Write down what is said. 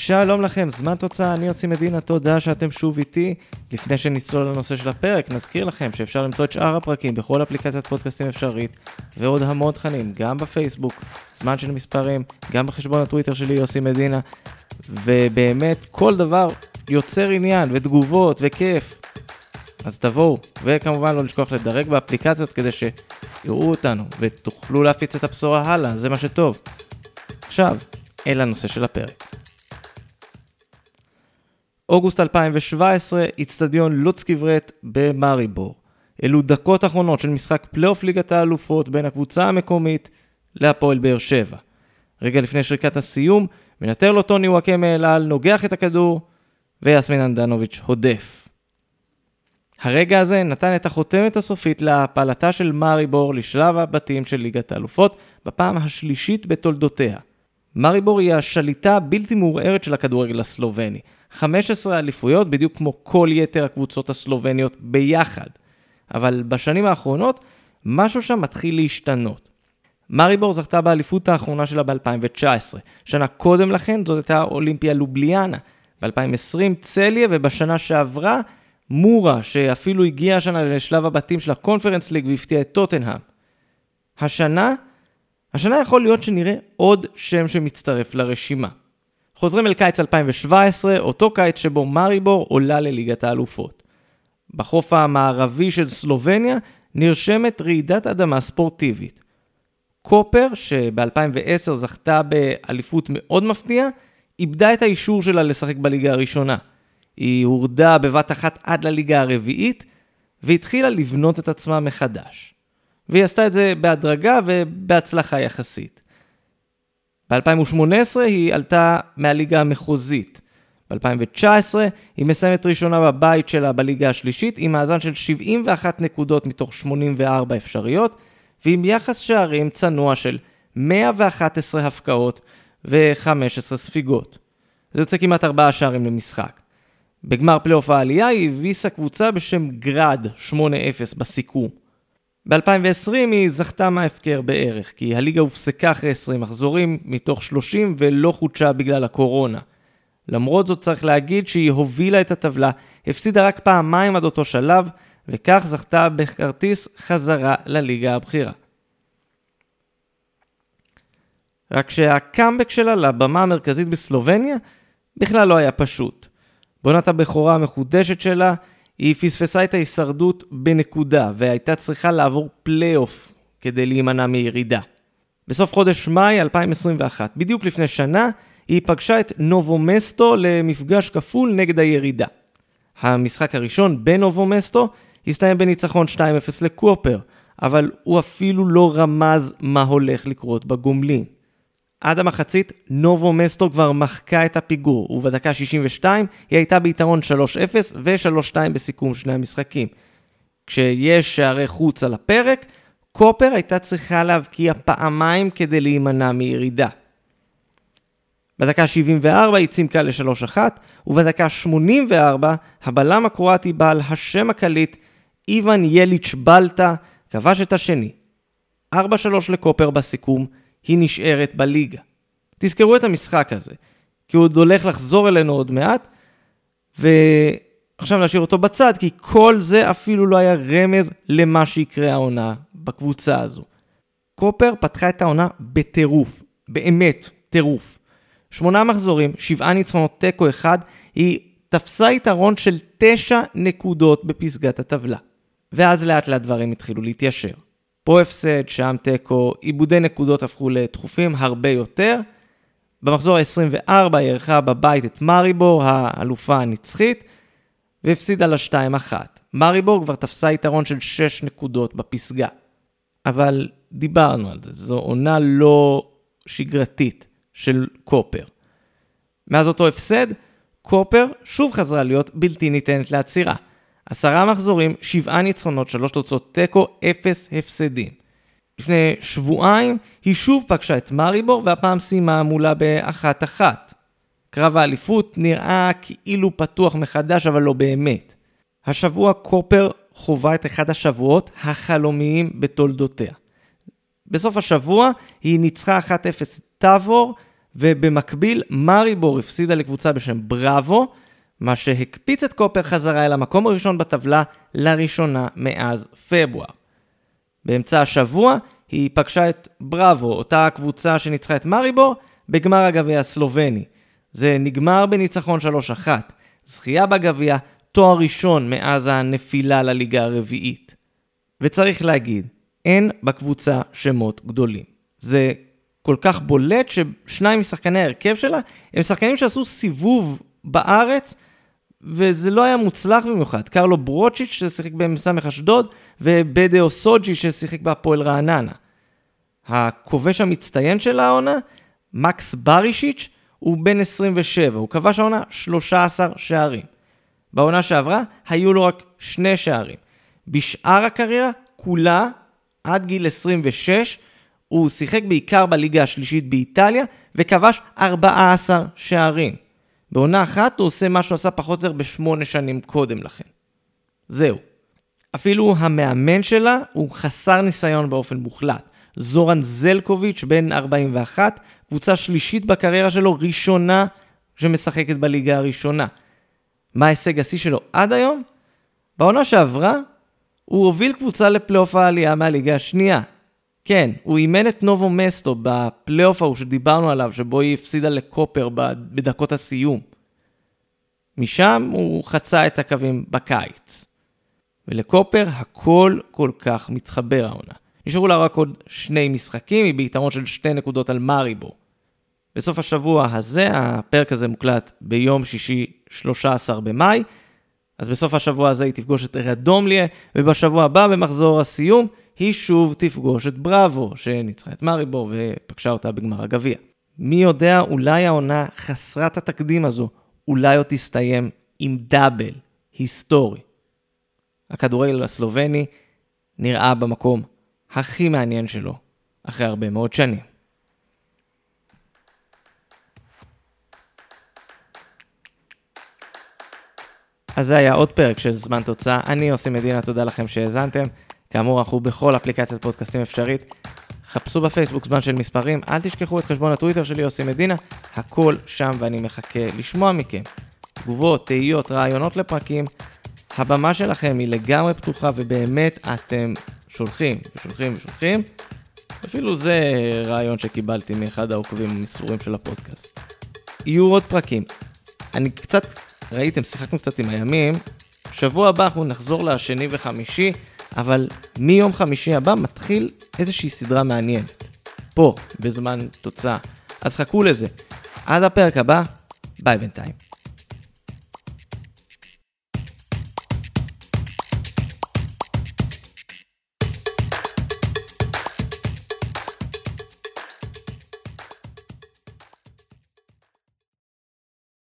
שלום לכם, זמן תוצאה, אני יוצא מדינה, תודה שאתם שוב איתי. לפני שנצלול לנושא של הפרק, נזכיר לכם שאפשר למצוא את שאר הפרקים בכל אפליקציית פודקאסטים אפשרית, ועוד המון תכנים, גם בפייסבוק, זמן של מספרים, גם בחשבון הטוויטר שלי יוסי מדינה, ובאמת, כל דבר יוצר עניין, ותגובות, וכיף. אז תבואו, וכמובן לא לשכוח לדרג באפליקציות כדי שיראו אותנו, ותוכלו להפיץ את הבשורה הלאה, זה מה שטוב. עכשיו, אל הנושא של הפרק. אוגוסט 2017, איצטדיון לודסקי ורט במאריבור. אלו דקות אחרונות של משחק פלייאוף ליגת האלופות בין הקבוצה המקומית להפועל באר שבע. רגע לפני שריקת הסיום, מנתר לו טוני וואקמה אל נוגח את הכדור, ויאסמין הנדנוביץ' הודף. הרגע הזה נתן את החותמת הסופית להעפלתה של מאריבור לשלב הבתים של ליגת האלופות, בפעם השלישית בתולדותיה. מאריבור היא השליטה הבלתי מעורערת של הכדורגל הסלובני. 15 אליפויות, בדיוק כמו כל יתר הקבוצות הסלובניות ביחד. אבל בשנים האחרונות, משהו שם מתחיל להשתנות. מאריבור זכתה באליפות האחרונה שלה ב-2019. שנה קודם לכן זאת הייתה אולימפיה לובליאנה. ב-2020 צליה, ובשנה שעברה מורה, שאפילו הגיעה השנה לשלב הבתים של הקונפרנס ליג והפתיע את טוטנהאם. השנה, השנה יכול להיות שנראה עוד שם שמצטרף לרשימה. חוזרים אל קיץ 2017, אותו קיץ שבו מאריבור עולה לליגת האלופות. בחוף המערבי של סלובניה נרשמת רעידת אדמה ספורטיבית. קופר, שב-2010 זכתה באליפות מאוד מפתיעה, איבדה את האישור שלה לשחק בליגה הראשונה. היא הורדה בבת אחת עד לליגה הרביעית, והתחילה לבנות את עצמה מחדש. והיא עשתה את זה בהדרגה ובהצלחה יחסית. ב-2018 היא עלתה מהליגה המחוזית. ב-2019 היא מסיימת ראשונה בבית שלה בליגה השלישית עם מאזן של 71 נקודות מתוך 84 אפשריות, ועם יחס שערים צנוע של 111 הפקעות ו-15 ספיגות. זה יוצא כמעט 4 שערים למשחק. בגמר פלייאוף העלייה היא הביסה קבוצה בשם גראד 8-0 בסיכום. ב-2020 היא זכתה מההפקר בערך, כי הליגה הופסקה אחרי 20 מחזורים מתוך 30 ולא חודשה בגלל הקורונה. למרות זאת צריך להגיד שהיא הובילה את הטבלה, הפסידה רק פעמיים עד אותו שלב, וכך זכתה בכרטיס חזרה לליגה הבכירה. רק שהקאמבק שלה לבמה המרכזית בסלובניה בכלל לא היה פשוט. בעונת הבכורה המחודשת שלה, היא פספסה את ההישרדות בנקודה, והייתה צריכה לעבור פלייאוף כדי להימנע מירידה. בסוף חודש מאי 2021, בדיוק לפני שנה, היא פגשה את נובומסטו למפגש כפול נגד הירידה. המשחק הראשון בנובומסטו הסתיים בניצחון 2-0 לקופר, אבל הוא אפילו לא רמז מה הולך לקרות בגומלין. עד המחצית, נובו מסטו כבר מחקה את הפיגור, ובדקה 62 היא הייתה ביתרון 3-0 ו-3-2 בסיכום שני המשחקים. כשיש שערי חוץ על הפרק, קופר הייתה צריכה להבקיע פעמיים כדי להימנע מירידה. בדקה 74 היא צימקה ל-3-1, ובדקה 84 הבלם הקרואטי בעל השם הקליט, איוון יליץ' בלטה, כבש את השני. 4-3 לקופר בסיכום, היא נשארת בליגה. תזכרו את המשחק הזה, כי הוא עוד הולך לחזור אלינו עוד מעט, ועכשיו נשאיר אותו בצד, כי כל זה אפילו לא היה רמז למה שיקרה העונה בקבוצה הזו. קופר פתחה את העונה בטירוף, באמת טירוף. שמונה מחזורים, שבעה ניצחונות תיקו אחד, היא תפסה יתרון של תשע נקודות בפסגת הטבלה. ואז לאט לאט דברים התחילו להתיישר. פה הפסד, שם תיקו, עיבודי נקודות הפכו לתכופים הרבה יותר. במחזור ה-24 היא אירחה בבית את מאריבור, האלופה הנצחית, והפסידה לה 2-1. מאריבור כבר תפסה יתרון של 6 נקודות בפסגה. אבל דיברנו על זה, זו עונה לא שגרתית של קופר. מאז אותו הפסד, קופר שוב חזרה להיות בלתי ניתנת לעצירה. עשרה מחזורים, שבעה ניצחונות, שלוש תוצאות תיקו, אפס הפסדים. לפני שבועיים היא שוב פגשה את מאריבור והפעם סיימה מולה באחת אחת. קרב האליפות נראה כאילו פתוח מחדש אבל לא באמת. השבוע קופר חווה את אחד השבועות החלומיים בתולדותיה. בסוף השבוע היא ניצחה 1-0 את טאבור ובמקביל מאריבור הפסידה לקבוצה בשם בראבו, מה שהקפיץ את קופר חזרה אל המקום הראשון בטבלה לראשונה מאז פברואר. באמצע השבוע היא פגשה את בראבו, אותה הקבוצה שניצחה את מאריבור, בגמר הגביע הסלובני. זה נגמר בניצחון 3-1. זכייה בגביע, תואר ראשון מאז הנפילה לליגה הרביעית. וצריך להגיד, אין בקבוצה שמות גדולים. זה כל כך בולט ששניים משחקני ההרכב שלה הם שחקנים שעשו סיבוב בארץ וזה לא היה מוצלח במיוחד. קרלו ברוצ'יץ' ששיחק במ"ס אשדוד ובדאו סוג'י ששיחק בהפועל רעננה. הכובש המצטיין של העונה, מקס ברישיץ', הוא בן 27, הוא כבש העונה 13 שערים. בעונה שעברה היו לו רק שני שערים. בשאר הקריירה, כולה, עד גיל 26, הוא שיחק בעיקר בליגה השלישית באיטליה, וכבש 14 שערים. בעונה אחת הוא עושה מה שהוא עשה פחות או יותר בשמונה שנים קודם לכן. זהו. אפילו המאמן שלה הוא חסר ניסיון באופן מוחלט. זורן זלקוביץ', בן 41, קבוצה שלישית בקריירה שלו, ראשונה שמשחקת בליגה הראשונה. מה ההישג השיא שלו עד היום? בעונה שעברה, הוא הוביל קבוצה לפלייאוף העלייה מהליגה השנייה. כן, הוא אימן את נובו מסטו בפלייאוף ההוא שדיברנו עליו, שבו היא הפסידה לקופר בדקות הסיום. משם הוא חצה את הקווים בקיץ. ולקופר הכל כל כך מתחבר העונה. נשארו לה רק עוד שני משחקים, היא ביתרון של שתי נקודות על מאריבו. בסוף השבוע הזה, הפרק הזה מוקלט ביום שישי 13 במאי, אז בסוף השבוע הזה היא תפגוש את רדומליה, ובשבוע הבא, במחזור הסיום, היא שוב תפגוש את בראבו, שניצחה את מאריבור ופגשה אותה בגמר הגביע. מי יודע, אולי העונה חסרת התקדים הזו, אולי עוד תסתיים עם דאבל היסטורי. הכדורגל הסלובני נראה במקום הכי מעניין שלו, אחרי הרבה מאוד שנים. אז זה היה עוד פרק של זמן תוצאה. אני עושה מדינה, תודה לכם שהאזנתם. כאמור, אנחנו בכל אפליקציית פודקאסטים אפשרית. חפשו בפייסבוק זמן של מספרים, אל תשכחו את חשבון הטוויטר שלי, יוסי מדינה, הכל שם ואני מחכה לשמוע מכם. תגובות, תהיות, רעיונות לפרקים. הבמה שלכם היא לגמרי פתוחה ובאמת אתם שולחים ושולחים ושולחים. אפילו זה רעיון שקיבלתי מאחד העוקבים המסורים של הפודקאסט. יהיו עוד פרקים. אני קצת, ראיתם, שיחקנו קצת עם הימים. שבוע הבא אנחנו נחזור לשני וחמישי. אבל מיום חמישי הבא מתחיל איזושהי סדרה מעניינת. פה, בזמן תוצאה. אז חכו לזה. עד הפרק הבא, ביי בינתיים.